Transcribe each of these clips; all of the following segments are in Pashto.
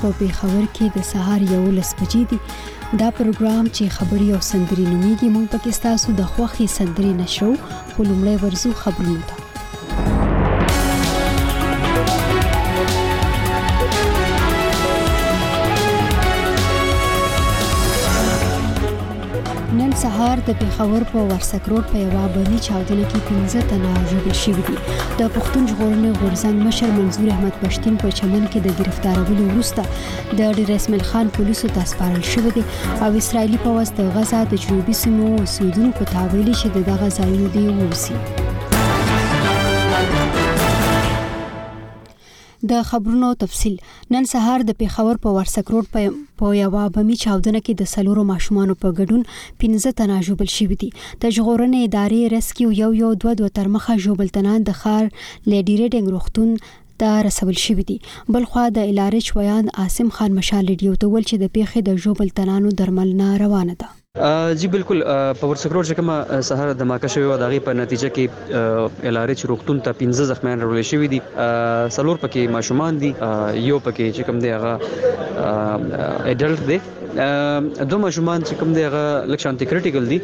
په پیښور کې د سهار یو لس بجې دي دا پروګرام چې خبري او سندري نوميږي مونږ پکې ستاسو د خوخي سندري نشرو خو لومړی ورزو خبرونه ته نن سهار د پیښور په ورسک روډ په یوه بني چاودنه کې 15 تنه ژوبل شوي دي د پښتون ژغورنې غورځنګ مشر منظور احمد پښتین په چمن کې د گرفتارولو وروسته د ډیر اسمل خان پولیسو ته سپارل شوی دی او اسرایلی پوځ د غزا د جنوبي سیمو اوسیدونکو ته ویلي چې دغه ځایونه دی ووسی د خبرونو تفصیل نن سهار د پیښور په ورسک روډ په په یوه بمي چاودنه کې د سلورو ماشومانو په ګډون 15 تنه ژوبل شوي دي د ژغورنې ادارې ریسکیو یو یو دوه دوه ترمخه ژوبل تنان د ښار لیډي ریډنګ روغتون ته رسول شوي دي بلخوا د الارچ ویاند عاصم خان مشال ریډیو ته ول چې د پیښې د ژوبل تنانو درملنه روانه ده جی بالکل په ورسکرور چې کومه سهار دماکه شوې و د هغې په نتیجه کې ال ار ایچ روغتون ته پنځه زخمیان راوړل شوي دي څلور پکې ماشومان دي یو پکې چې کوم دی هغه ایډلټ دی دوه ماشومان چې کوم دی هغه لږ شانتي کریټیکل دي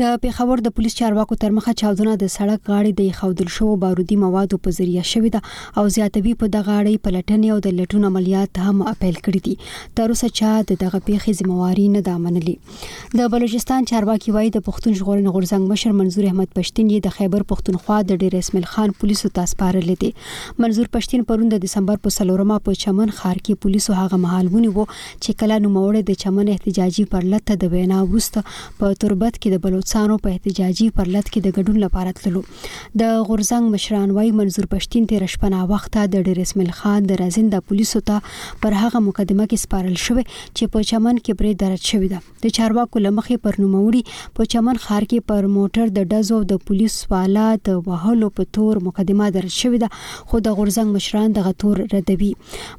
د پیښور د پولیس چارواکو تر مخه چاودنه د سړک غاړې د ایښودل شوو بارودي موادو په ذریعه شوې ده او زیاتوي په دغه اړه پلټنې او د لټون عملیات هم پیل کړي دي تر اوسه چا د دغه پیښې ذمہواري نه ده منلې د بلوچستان چارواکي وایي د پښتون ژغورنې غورځنګ مشر منظور احمد پښتین یې د خیبر پښتونخوا د ډیر اسمل خان پولیسو ته سپارلې دي منظور پښتین پرون د دسمبر په سلورمه په چمن خار کې پولیسو هغه مهال ونیو چې کله نوموړی د چمن احتجاجي پرلت ته د وینا وروسته په تربت کې د بلوڅانو په احتجاجي پرلت کې د ګډون لپاره تللو د غورزنګ مشران وای منظور پښتین تیر شپه نا وخت د ډیر اسمل خان د رازنده پولیسو ته پر هغه مقدمه کې سپارل شوی چې په چمن کې پرې درج شوی ده د چارواکو له مخې پر نوموړي په چمن ښار کې پر موټر د ډزو او د پولیس والا د وهلو په تور مقدمه درج شوې ده خو د غورځنګ مشران دغه تور ردوي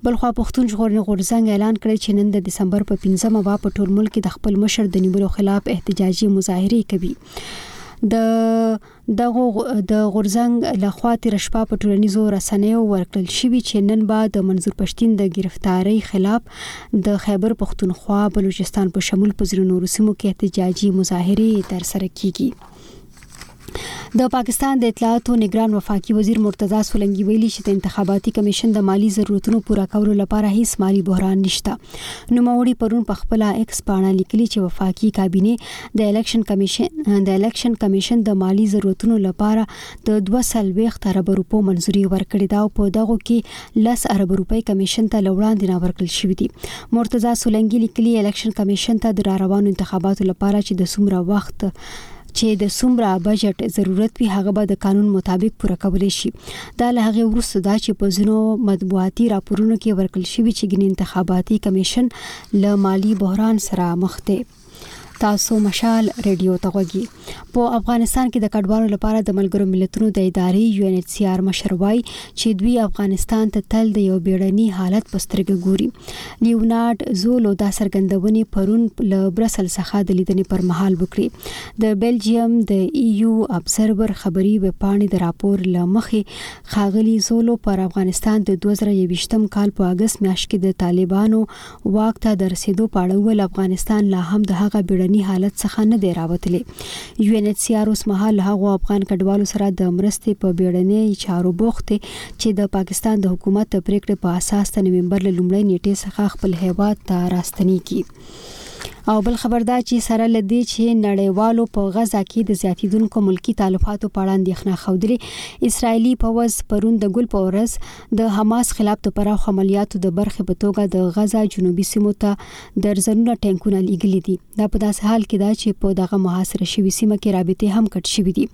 بلخوا پښتون ژغورنې غورځنګ اعلان کړی چې نن د دسمبر په پنځمه به په ټول ملک کې د خپل مشر د نیولو خلاف احتجاجي مظاهرې کوي د دغو د غورځنګ له خوا تېره شپه په ټولنیزو رسنیو ورکړل شوي چې نن به د منظور پښتین د گرفتارۍ خلاف د خیبر پښتونخوا بلوچستان په شمول په ځینو نورو سیمو کې احتجاجي مظاهرې ترسره کیږي د پاکستان د اطلاعاتو نگران وفاقي وزیر مرتضی سولنګي ویلي چې د انتخاباتي کمیشن د مالی ضرورتونو پوره کولو لپاره هیڅ مالی بحران نشته نو موري پرون په خپل ایکس پاڼه لیکلي چې وفاقي کابینه د الیکشن کمیشن د الیکشن کمیشن د مالی ضرورتونو لپاره د 240 ارب روپو منځوري ورکړې ده او په دغه کې 10 ارب روپۍ کمیشن ته لوړاندې نه ورکړل شوې دي مرتضی سولنګي لیکلي الیکشن کمیشن ته د روانو انتخاباتو لپاره چې د څومره وخت چې د څومره بجټ ضرورت وي هغه به د قانون مطابق پوره کول شي دا له هغه وروسته دا چې په ځینو مطبوعاتي راپورونو کې ورکل شوی چې ګنې انتخاباتي کمیشن له مالی بحران سره مخ دی تاسو مشال رادیو ته غوږی په افغانستان کې د کډوالو لپاره د ملګرو ملتونو د ادارې یو ان ایچ سی آر مشر وای چې دوی افغانستان ته تل د یو بیړنی حالت په سترګه ګوري لیونارد زولو دا څرګندونې پرون له برسل څخه د لیدنې پر مهال وکړي د بلجیم د ایو ابزرور خبري وپاڼې د راپور لمخې خاغلی زولو پر افغانستان د 2023 کال په اگست میاشت کې د طالبانو واک ته د رسېدو په اړه وویل، افغانستان لا هم د هغه بېړني حالت څخه نه دی راوتلی. یو این اچ سي ار اوسمهال له هغو افغان کډوالو سره د مرستې په بېړنیو چارو بوخت دی چې د پاکستان د حکومت د پرېکړې په اساس د نومبر له لومړۍ نېټې څخه خپل هېواد ته راستنېږي. او بل خبر دا چې سره له دې چې نړیوالو په غزه کې د زیاتیدونکو ملکي تالفاتو په اړه اندېښنه ښودلې، اسراییلي پوځ پرون د ګل په ورځ د حماس خلاف د پراخو عملیاتو د برخې په توګه د غزا جنوبي سیمو ته درزنونه ټانکونه لیږلي دي دا په داسې حال کې ده چې په دغه محاصره شوي سیمه کې رابطې هم کټ شوې دي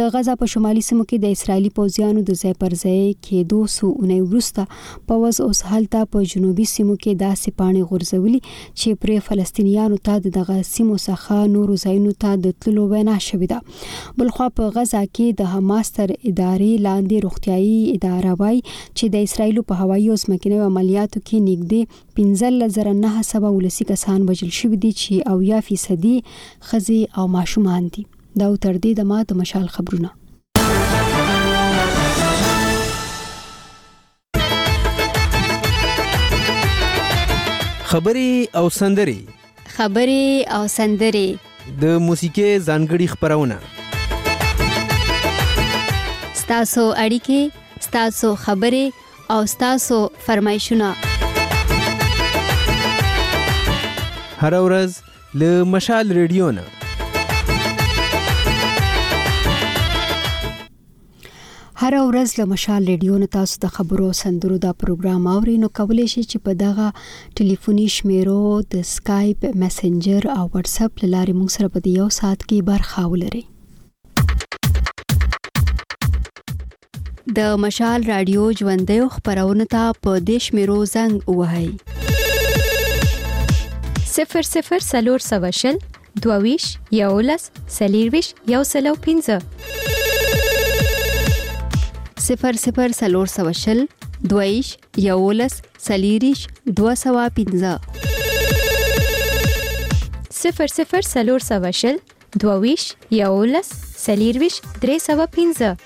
د غزا په شمالي سیمو کې د اسرایلی پوځیانو د ځای پر ځای کېدو سو اونۍ وروسته پوځ اوس هلته په جنوبي سیمو کې داسې پاڼې غورځولي چې پرې فلسطینیانو ته دغه سیمو څخه نورو ځایونو ته د تللو وینا شوې ده بلخوا په غزا کې د حماس تر ادارې لاندې روغتیايي اداره وایي چې د اسرایلو په هوایي او ځمکنیو عملیاتو کې نږدې 15900 ولسي کسان وژل شوي دي چې او یا فیصدي خزي او ماشومان دي دا او تر دې دمه د مشال خبرونه خبري او سندري خبري او سندري د موسیقي ځانګړي خبرونه ستاسو اړیکې ستاسو خبرې او ستاسو فرمایشونه هر ورځ له مشال ریډیو نه هر ورځ له مشال ریډیو نه تاسو د خبرو او سندرو دا پروګرام اورئ نو کولی شئ چې په دغه ټلیفوني شمیرو د سکایپ میسنجر او واتس اپ لارې موږ سره په دې یو ساعت کې برخه ولرئ د مشال رادیو ژوندۍ خبرونه ته په دیش میرو زنګ وهاي 00 سلور سوشل دوه ویش یولس سلیر ویش یو سلو پینزه صفر صفر سلور سوشل دویش یولس سلیریش دو سوا پینزه صفر صفر سلور سوشل دویش یولس سلیرویش درې سوا پینزه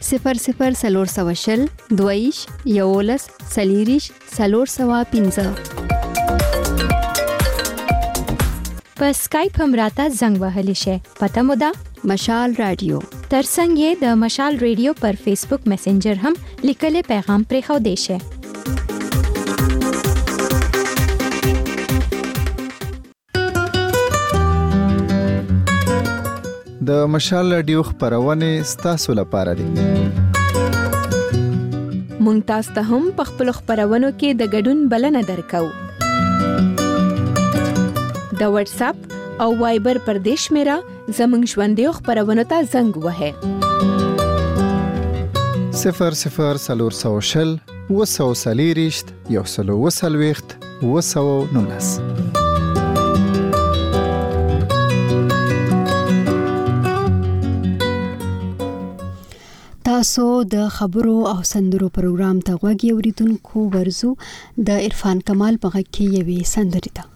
صفر صفر سلور سوشل دویش یولس سلیریش څلور سوه پنځه. په سکایپ هم راته زنګ وهلی شئ پته مو ده مشال رادیو ترڅنګ یې د مشال رادیو پر فیسبوک میسنجر هم لیکلی پیغام پرې خو دی شئ د مشال رادیو خبرونه ستاسو لپاره دي مونږ تاسو ته هم په خپل خبرونو کې د ګډون بلنه درکو د واتس اپ او وایبر پر دیش میرا زمنګ ژوندې خبرونه ته زنګ وهه 00 سلور سوشل و سو سلیریشت یو سل او څلوېښت اووه سوه او نولس تاسو د خبرو او سندرو پروګرام ته غوږی اوریدونکو ورزو د عرفان کمال په غږ کې یوې سندرې ده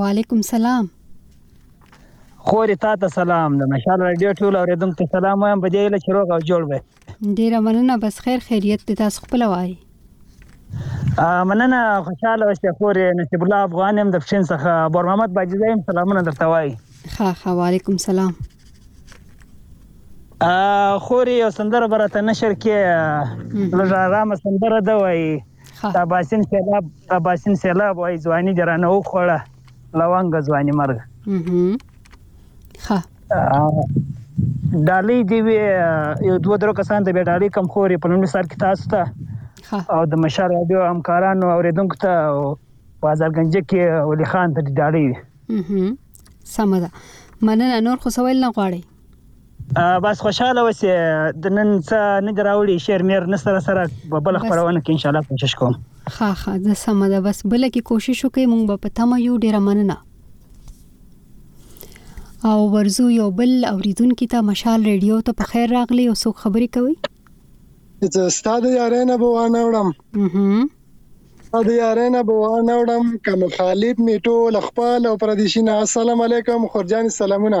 وعلیکم سلام خورې تا ته سلام د مشال رادیو ټول اوریدونکو ته سلام وایم په دې هیله چې روغ او جوړ وې ډیره مننه بس خیر خیریت دې تاسو خپل وایي مننه خوشاله اوسې خورې نصیب الله افغان يم د پښین څخه بور محمد باجی زایم سلامونه درته وایي ښه ښه وعلیکم سلام خورې یو سندره برته نشر کې لږه آرامه سندره ده وایي د اباسین سیلاب د اباسین سیلاب وای ځواني درانه وخوړه لوانګ ځواني مرګ ها ډالۍ دی وی یو دوه درو کسان ته به ډالۍ کم خوري په لومړي سر کې تاسو ته او د مشر رادیو همکارانو اوریدونکو ته او بازارګنج کې ولي خان ته ډالۍ وي سمه ده مننه نور خو سوال نه غواړي بس خوشاله اوسې د نن څه نه دراوړي شعر مېر نه سره سره په بل خبرونه کې ان شاء الله کوشش کوم ها ها زه سم ده بس بل کې کوشش وکي مونږ به په تمه یو ډیر مننه او ورزو یو بل اوریدونکو ته مشال ریډیو ته په خیر راغلی او څوک خبرې کوي زه ستاد یارانه به وانه وړم د یارین به وانه وړم که مخالف می ټول خپل او پردیشي نه السلام علیکم خورجان سلامونه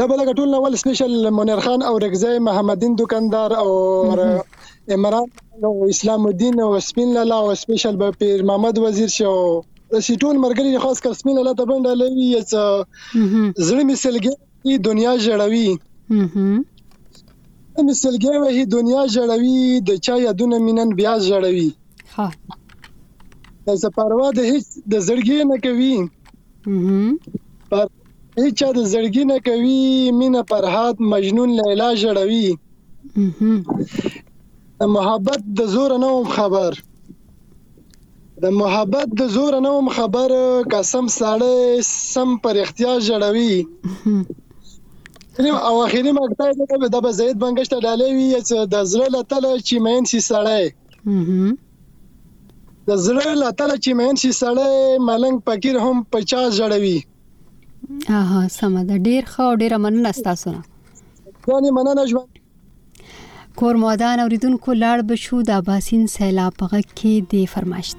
دا بل غټول نه ول سپیشل منیر خان او رګزی محمدین دکاندار او عمران اسلام الدین او سپین لالا او سپیشل به پیر محمد وزیر شو سی ټول مرګري خاص کر سپین لالا ته بنډه لوي یڅ زړه می سلګي دنیا جړوي می سلګي وه دنیا جړوي د چا یادونه مینن بیا جړوي ها د زپروا د هیڅ د زړګي نه کوي پر هیچا د زړګي نه کوي مینه پرهاد مجنون لیلا ژړوي د محبت د زور نه هم خبر د محبت د زور نه هم خبر قسم ساړې سم پر اختیار ژړوي او اخیری مقطع دا به زید بنگش ته ډالې وی د زړه لته چې مین سي سړی د زړه له تله چې مین شي سړی ملنګ فقیر هم په چا ژړوي اها سمه ده ډیر ښه او ډیره مننه ستاسو نه ګرانې مننه ژوند کور مودان اوریدونکو لاړ بشو د اباسین سیلاب په غږ کې دی فرمایشت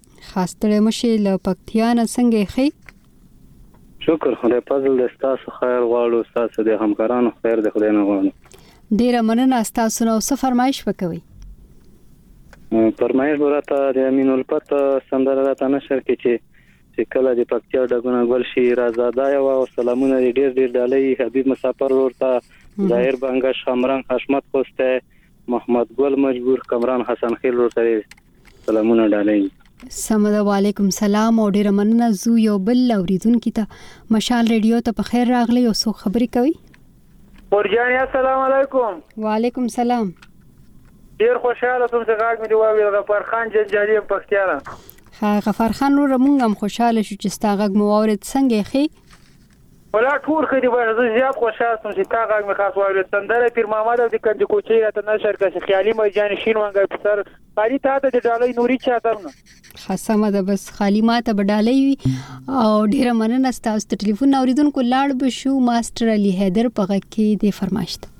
خاستړی مشي له پکتیا نه څنګه یې ښي شکر خدای فضل د تاسو خیر غواړو تاسو د همکارانو خیر د خدای نه غواړو ډیره مننه تاسو نو څه فرمایش وکوي فرمایش براته د امین الفت سندره راته نشر کې چې چې کله د پکتیا ډګونه ګل شي رازاده یو او سلامونه ډیر ډیر ډالۍ حبیب مسافر ورته ظاهر بنگش خمرنګ حشمت خوسته محمد ګل مجبور کمران حسن خیل ورو سره سلامونه ډالۍ سمه ده وعلیکم سلام او ډیره مننه زو یو بل اوریدونکي ته مشال ریډیو ته په خیر راغلی او څوک خبرې کوي ورجان السلام علیکم وعلیکم سلام ډیر خوشاله سوم چې غاګ مې دی واوریل غفار خان جنجالي هم پکتیا نه غفار خان ورو مونږ هم خوشاله شو چې ستا غږ مو واورید څنګه یې ولا ټول ښه دي بس زه زیات خوشحال سوم چې تا غږ مې خاص واورېد سندره پیر محمد او د کندې کوچۍ راته نشر کړه چې خیالي مي جان شین وانګی په سر خالي تا ته د ډالۍ نوري چاته نه خاصمه ده بس خالی ما ته به ډالۍ وي او ډیره مننه ستاسو ته ټلیفون اوریدونکو لاړ به شو ماستر علي حیدر په غږ کې د فرمایشته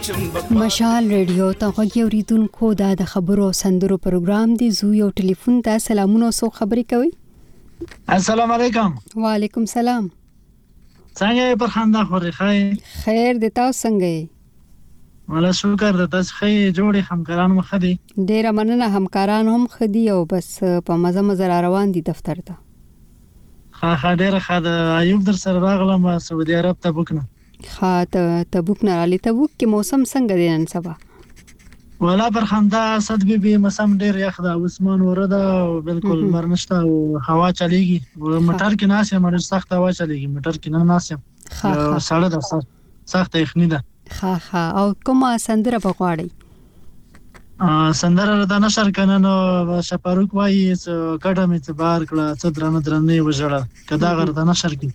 مشال ریډیو ته غوږی اوریدونکو دا د خبرو او سندرو پروګرام دی زو یو ټلیفون ته سلامونه او سو خبرې کوي السلام علیکم وعلیکم سلام څنګه یې پر خندا خورې خای خیر د تاسو څنګه یې ولا شکر د تاسو خې جوړې همکاران مخ دي ډیر مننه همکاران هم خدي او بس په مزه مزه روان دي دفتر ته ها ها ډیره ښه ده ایوب در سره راغلم سعودي عرب ته بوکنه ها ته تبوک نه رالی تبوک کې موسم څنګه دی نن سبا ولا پر خندا صد بي بي مسم ډیر یخ ده عثمان وره ده او بالکل لمر نشته او هوا چلیږي موټر کې ناس یم ډیر سخت هوا چلیږي موټر کې نه ناس یم سړه ده سخت یخنی ده ها ها او کومه سندره په غواړي سندره دا نشر کنه نو شپاروک وایي کډه مې ته بار کړه څه درنه درنه وژړه کدا غر دا نشر کی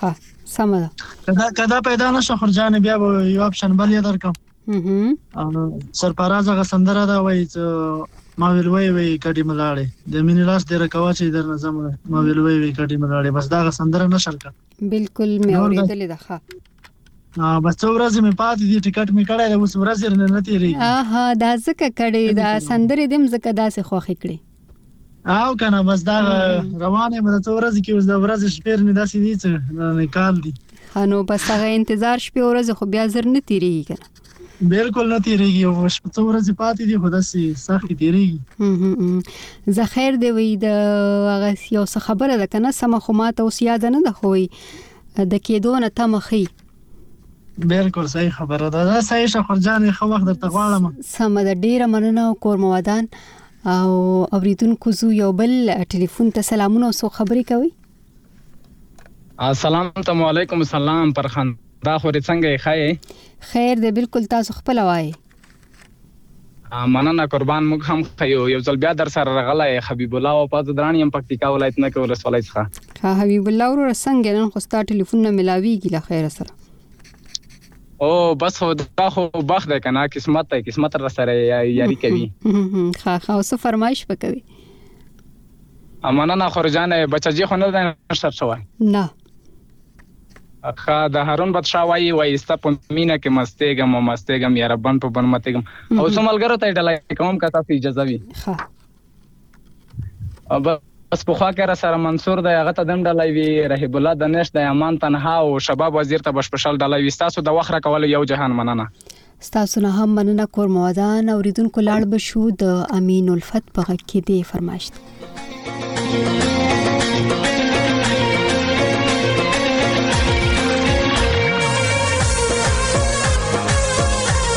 ها سمه ده کدا کدا پیدا نشه خرجان بیا به یو اپشن بل یې درکم سرپراز هغه سندره دا وایي چې ما ویل وای وای کډی ملاړې د مینې لاس دې رکوا چې در نظم ما ویل وای وای کډی ملاړې بس دا سندره نشر کړ بالکل مې اورېدلې ده ښه بس څو ورځې مې پاتې دي ټیکټ مې کړی دی اوس ورځې نه تېرېږي اها دا ځکه کړی دا سندرې دې هم ځکه داسې خوښې کړې او کنه بس دا روانه مې څو ورځې کې اوس د ورځې شمیر مې داسې دي چې نه کال دي نو بس هغه انتظار شپې ورځې خو بیا زر نه تیریږي کنه بالکل نه تیریږي او شپه څو ورځې پاتې دي خو داسې سخت تیریږي زه خیر دی وی د هغه یو څه خبره ده کنه سم خو ماته اوس یاد نه ده خوې د کېدو نه تمخې بالکل صحیح خبره ده دا صحیح شخر جان خو وخت درته غواړم سم ده ډیره مننه او کور مو ودان او اوریدونکو زو یو بل ټلیفون ته سلامونه او سو خبرې کوي السلام علیکم سلام پرخان دا خو څنګه یې خای خیر دې بالکل تاسو خپل وای مننه قربان موږ هم خیو یو ځل بیا در سره راغلی حبیب الله او پاز درانی هم پکتیکا ولایت نه کې ولسوالۍ څخه حبیب الله ورور څنګه نن خو ستاسو ټلیفون نه ملاویږي له خیر سره او بس خو دا خو بخت ده کنه قسمت ته قسمت را سره یاري کوي ها ها اوس فرمایش وکوي امانه نه خورجانه بچا جی خو نه ده نشر شوی نه خا د هارون بادشاه وایي وایي ستا په مینه کې مستېږم او مستېږم یا ربن په بن متېږم او څو ملګرو ته ډلای کوم که تاسو اجازه وي ښه او بس په خوا کې را سره منصور دی هغه ته دم ډلای وي رهیب الله دنش د امان تنها او شباب وزیر ته بشپشل ډلای وي تاسو د وخت راکولو یو جهان مننه ستاسو نه هم مننه کور موادان اوریدونکو لاړ بشو د امین الفت په غږ کې دی فرمایشت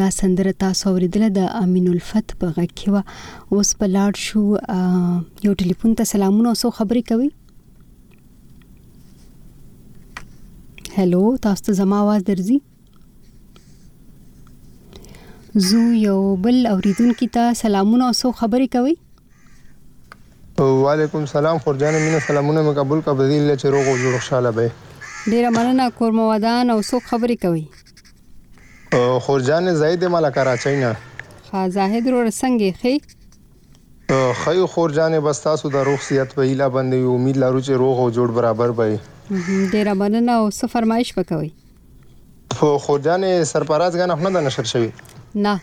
دا سندره تاسو اوریدله د امین الفت په غږ کې و اوس په لاړ شو یو ټلیفون ته سلامونه او سو خبرې کوي هلو تاسو ته زما आवाज درځي زو یو بل اوریدونکو ته سلامونه او سو خبرې کوي وعلیکم سلام خور جانه مینه سلامونه مې قبول کړه بدی الله چې روغ او جوړ خوشاله به یې. ډېره مننه کور مو ودان او څوک خبرې کوي. خور جانې زاهد یم له کراچۍ نه. ښه زاهد وروره څنګه یې ښه یې؟ ښه یو خور جانې بس تاسو د روغ صحت په هیله بنده یو امید لرو چې روغ او جوړ برابر به یې. ډېره مننه او څه فرمایش به کوئ؟ خور جانې سرپراز ګانه خو نه ده نشر شوې؟ نه.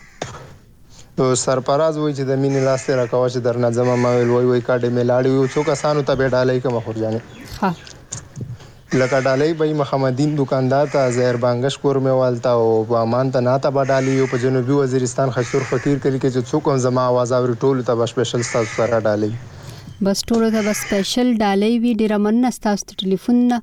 نو سرفراز وای چې د مینې لاس دې راکوه چې درنه ځمه ما ویل وای وای کډې مې لاړې یو څو کسانو ته به ډالۍ کوم خور جانې ها لکه ډالۍ به محمدین دکاندار ته زهر بانګش کور مې والتا او بامان ته ناته به ډالۍ یو په جنوبي وزیرستان خشتور فقیر کلی کې چې څوک هم زما आवाज اوري ټول ته به سپیشل تاسو سره ډالۍ بس ټولو ته به سپیشل ډالۍ وي ډیره مننه تاسو ټلیفون نه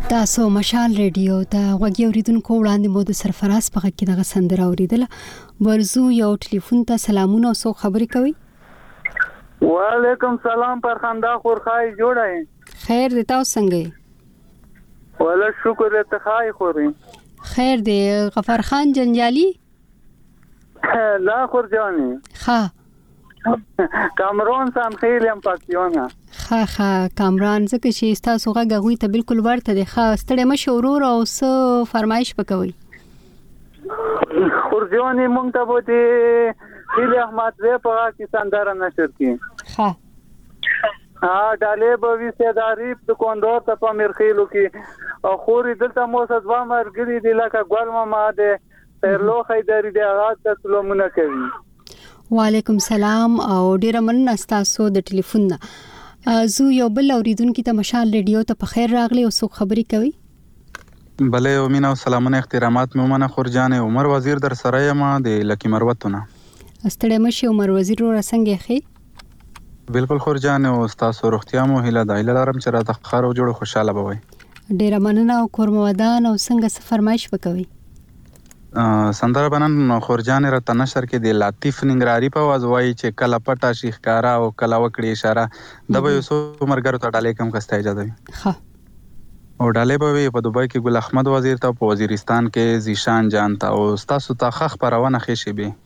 تاسو مشال ریډیو ته غوږی اوریدونکو وړاندې مو د سرفراز په غږ کې دغه سندره اوریدله ورزو یو ټلیفون ته سلامونه او څوک خبرې کوي وعلیکم سلام پر خندا خور خای جوړه خیر دې تاسو څنګه یې ولا شکر ته خای خورې خیر دې غفار خان جنجالي لا خورجانی خا کامران سان خیلی هم پکتیونه خا خا کامران ځکه چې تاسو غږ غوي ته بالکل ورته دی خا ستړی مشه ورور او سه فرمایش پکوي خورجانی مونږ ته بو دي خیلی احمد وې په پاکستان دره نشر کی خا ها ډالې به وي سیداری د کوندور ته په مرخیلو کې او خوري دلته مو سزوا مرګري دي لکه ګل ما ده خیر لو خیدری دی هغه تاسو لومونه کوي وعلیکم سلام او ډیر مننه تاسو د ټلیفون نه زو یو بل اوریدونکو ته مشال ریډیو ته په خیر راغلی او څوک خبري کوي بله یو مینه او سلامونه احترامات مې ومنه خورجان عمر وزیر در سره یم د لکی مروتونه ستړی مشي عمر وزیر را څنګه خې بلکل خور جانې او ستاسو روغتیا مو هیله ده هیله لرم چې راته ښه روغ جوړ خوشاله به وای ډیره مننه او کور مو ودان او څنګه څه فرمایش وکوي سندره بنن خورجان را تنشر کې د لطیف ننګراری په واز وایي چې کله پټه شي ښکارا او کله وکړي اشاره د به یو څو مرګرو ته ډالې کم کسته اجازه وي ښه او ډالې به وي په دوبۍ کې ګل احمد وزیر ته په وزیرستان کې زیشان جان ته او تاسو ته خخ پرونه خې شي به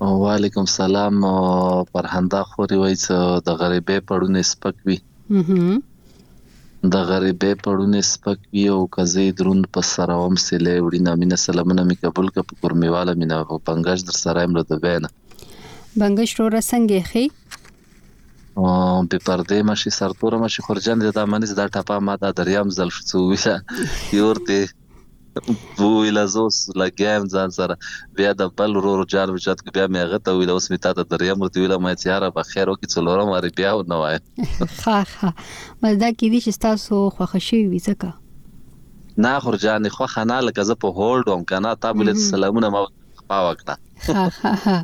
وعلیکم سلام پر همدا خوري وای چې د غریبې پړونې سپک وي د غریبې پړونې سپک وي او کزي دروند په سره هم سلې وړي نامینه سلامونه می قبول ک په کورمیواله مینا په بنگش در سره امر د بینه بنگش رو رسنګې خي به پردې مشي سرتور مشي خورجن دا منځ دا ټپه ما دا دریام زل شو ویلا یورته وویل زه اوس لګیا یم ځان سره بیا د بل ورور جان مې چت بیا مې هغه ته ویل اوس مې تاته دریم ورته ویل ما چې هر به خیر وکړي څلورم واري بیا و نه وای ښه ښه مزدا کې دي چې تاسو خوښ شي وي ځکه نه خور جان خوښ نه لکه زه په هولډ وم کنه تا بل سلامونه ما خپا وکړه ښه ښه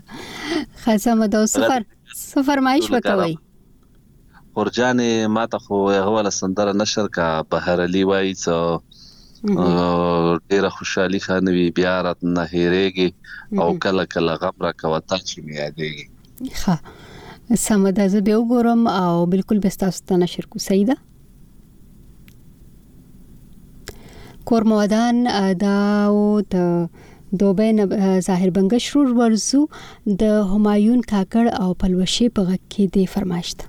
ښه سم دا سفر سفر مایش وکوي خور جانې ماته خو هغه ولا سندره نشر کا بهرلی وای څو ډیره خوشحالي خانه وی بیا رات نه هیریږي او کله کله غم را کوي تاسو مې یادېږي ښه سمه ده زه به وګورم او بالکل به تاسو ته نشر کو صحیح ده کور مودان دا او د دوبه نه ظاهر بنګش رور ورزو د همایون کاکړ او پلوشي په غږ کې دی فرمایشت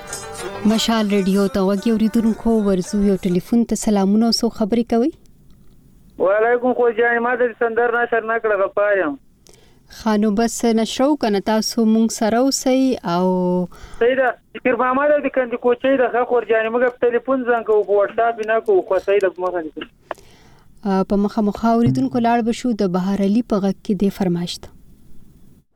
مشال ریډیو ته وګي اوریدونکو ورزو یو ټلیفون ته سلامونه او سو خبرې کوي وعلیکم خو جان ما د سندر نشر نه کړه غپایم خانو بس نشرو کنه تاسو مونږ سره اوسئ او سیدا فکر ماما د کندې کوچې د ښه خور جانې موږ په ټلیفون ځان کوو په واتس اپ نه کوو خو سیدا په مخه دي په مخه مخه اوریدونکو لاړ بشو د بهار علي په غږ کې د فرمایشت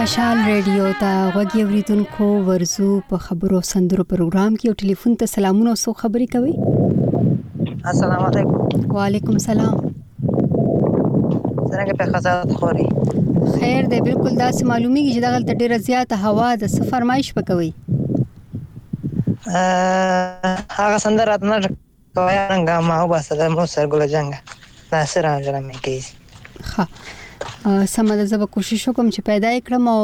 مشال ریډیو ته غوږی اوریدونکو ورزو په خبرو سندرو پروګرام کې او ټلیفون ته سلامونه او سو خبرې کوي السلام علیکم وعلیکم سلام څنګه په خزات خوري خیر دی بالکل دا سه معلومیږي چې دغه ډیره زیاته هوا د سفرمایش پکوي ا هغه سندره راته نه ګا ما او باسه د مو سر ګل جنګه ناصر انځره مې کیږي ښه سمه ده زه به کوشش وکم چې پیدا یې کړم او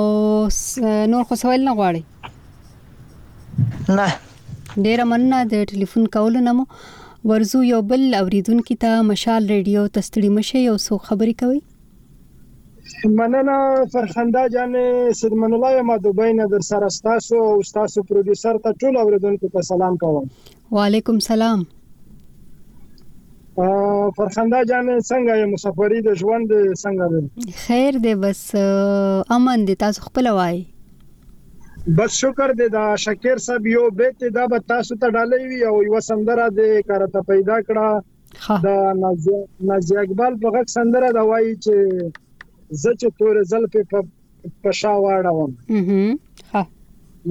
نور خو سوال نه غواړي نه ډیره مننه د ټلیفون کولو نه مو ورزو یو بل اوریدونکو ته مشال ریډیو تستړي مشه یو څو خبرې کوي مننه فرخنده جان سیدمن الله یم دوبۍ نه در سره ستاسو او ستاسو پروډوسر ته ټول اوریدونکو ته سلام کوم وعلیکم سلام فرخنده جان څنګه یې مسافری د ژوند څنګه دی خیر دی بس امن دی تاسو خپل وای بس شکر دی دا شکر صاحب یو بیت دا به تاسو ته ډالې وی او یو سندره دی کارته پیدا کړه دا نازي اقبال په غږ سندره دا وایي چې زه چې تورې زلفې په په شا واړوم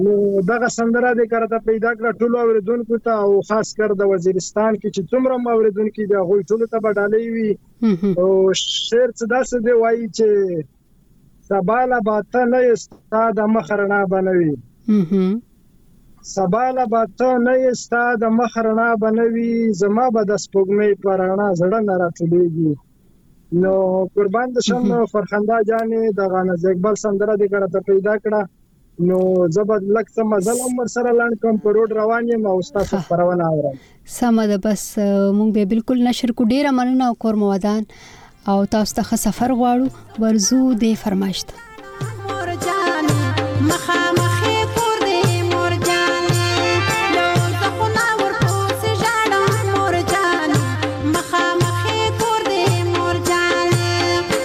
نو دغه سندره د کرته پیدا کړ ټول اوریدونکو ته او خاص کر د وزیرستان کې چې څومره اوریدونکو د غوي ټول ته بډالې وي او شعر څه داسې دی وایي چې سبا له به ته نه یې ستا د مخ رڼا به نه وي سبا له به ته نه یې ستا د مخ رڼا به نه وي زما به د سپوږمۍ په رڼا زړه نه راټولیږي نو قربان د شم فرخندا جانې د غانه زیګبل سندره دې کړه ته پیدا کړه نو زه به لږ څه مزل هم ورسره لنډ کړم په روډ روان یم او ستاسو خپرونه اورم سمه ده بس مونږ به بالکل نشر کو ډیره مننه او کور مودان او تاسو ته ښه سفر غواړو ورزو دې فرمایش ته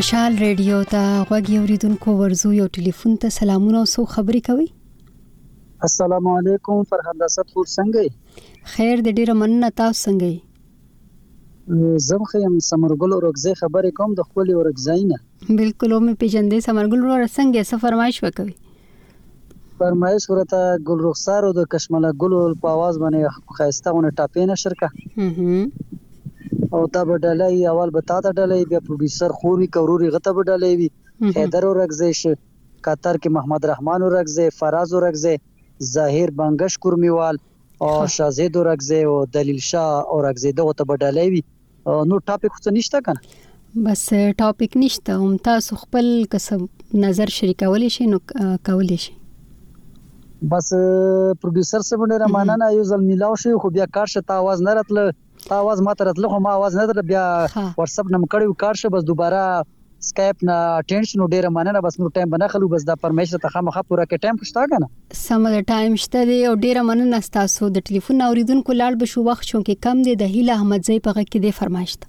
مشال ریډیو ته غوږی اوریدونکو ورزو یو ټلیفون ته سلامونه او سو خبرې کوي السلام علیکم فرهاد اسد خور څنګه خیر د ډیره مننه تاسو څنګه زم ښه یم سمرګل اورکزی خبرې کوم د خپل اورکزی نه بالکل او مې پیژندې سمرګل وروره څنګه څه فرمایش وکوي فرمایش ورته ګل رخسار او د کشمله ګل په आवाज باندې خایسته غونه ټاپې نشر کا او دا به ډلې اول به تا ته ډلې بیا پروډوسر خوري کوروري غته به ډلې وي حیدر اورکزی شه قطر کې محمد رحمان اورکزی فراز اورکزی ظاهر بنگش کورمیوال او شاه زید اورکزی او دلیل شاه اورکزی دغه ته بډالای وي نو ټاپک خو نشته کنه بس ټاپک نشته هم تاسو خپل قسم نظر شریکولی شي نو کولی شي بس پروډوسر سره ډیره مننه یو ځل ملاو شو خو بیا کار شته आवाज نه راتله ستا आवाज ماته راتله خو ما आवाज نه درته بیا واتس اپ نم کړو کار شه بس دوباره سکایپ نه اټینډ شنو ډیره مننه بس نور ټایم بنه خلو بس دا فرمایش ته خامخا پوره کې ټایم خوشتا کنه سم د ټایم شته دی او ډیره مننه تاسو د ټلیفون اوریدونکو لاړ بشو وخت شو کې کم دی د هیله احمد زی په غږ کې دی فرمایش ته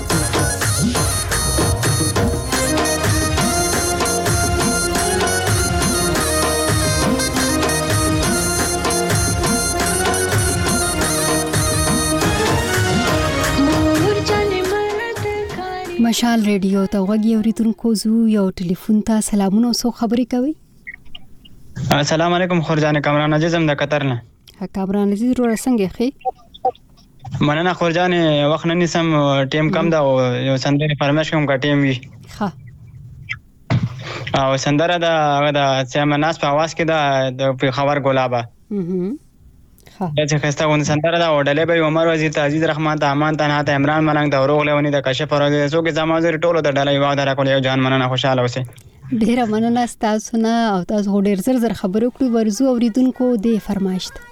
مشال ریډیو ته وګورئ اوریدونکو زو یو ټلیفون ته سلامونه او سو خبرې کوي السلام علیکم خورجان کامران عزیزم د قطر نه کامران عزیز ورسنګ خې مننه خور جان وخت نه نیسم ټیم کم ده او یو سندرې فرمایش کوم که ټیم وي ښه او سندره دا هغه د سیمناس په आवाज کې دا د پیښور ګلابا دا چې خسته غوند سندره دا وډلې به عمر وزیر ته عزیز رحمان ته امان تنها ته عمران ملنګ ته روغ لونی د کشف پر ورځ څو کې زما زری ټولو ته ډلې واده را کول یو جان مننه خوشاله اوسئ ډیره مننه تاسو نه او تاسو ډیر زر زر خبرو کړو ورزو اوریدونکو دې فرمایشت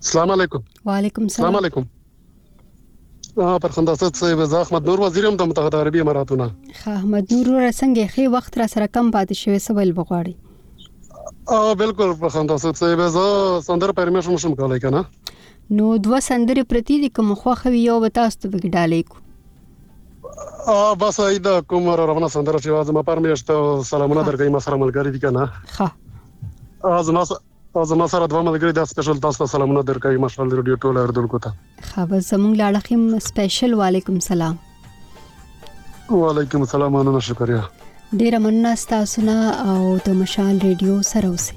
سلام علیکم وعلیکم سلام سلام علیکم پر خنداست صاحب زه احمد نور وزیر هم د متحده عربي اماراتونه ښه احمد نور ور څنګه خې وخت را سره کم پاتې شوی سوال بغواړي او بالکل پر خنداست صاحب زه سندر پرمه شم شم کولای کنه نو دوه سندرې پرتی دي کوم خوخه وی یو به تاسو ته وګډالې کو ا بس ایدا کوم را روانه سندره چې وازم پرمیشت سلامونه درکې ما سره ملګری دي کنه ښه ازما او زما سره دوه ملګري دا سپیشل تاسو ته سلامونه درکوي مشال دی رادیو ټول اردونکو ته خا به زمونږ لاړخیم سپیشل وعلیکم سلام وعلیکم السلام مننه شکریا ډیره مننه تاسو نه او د مشال ریډیو سره اوسئ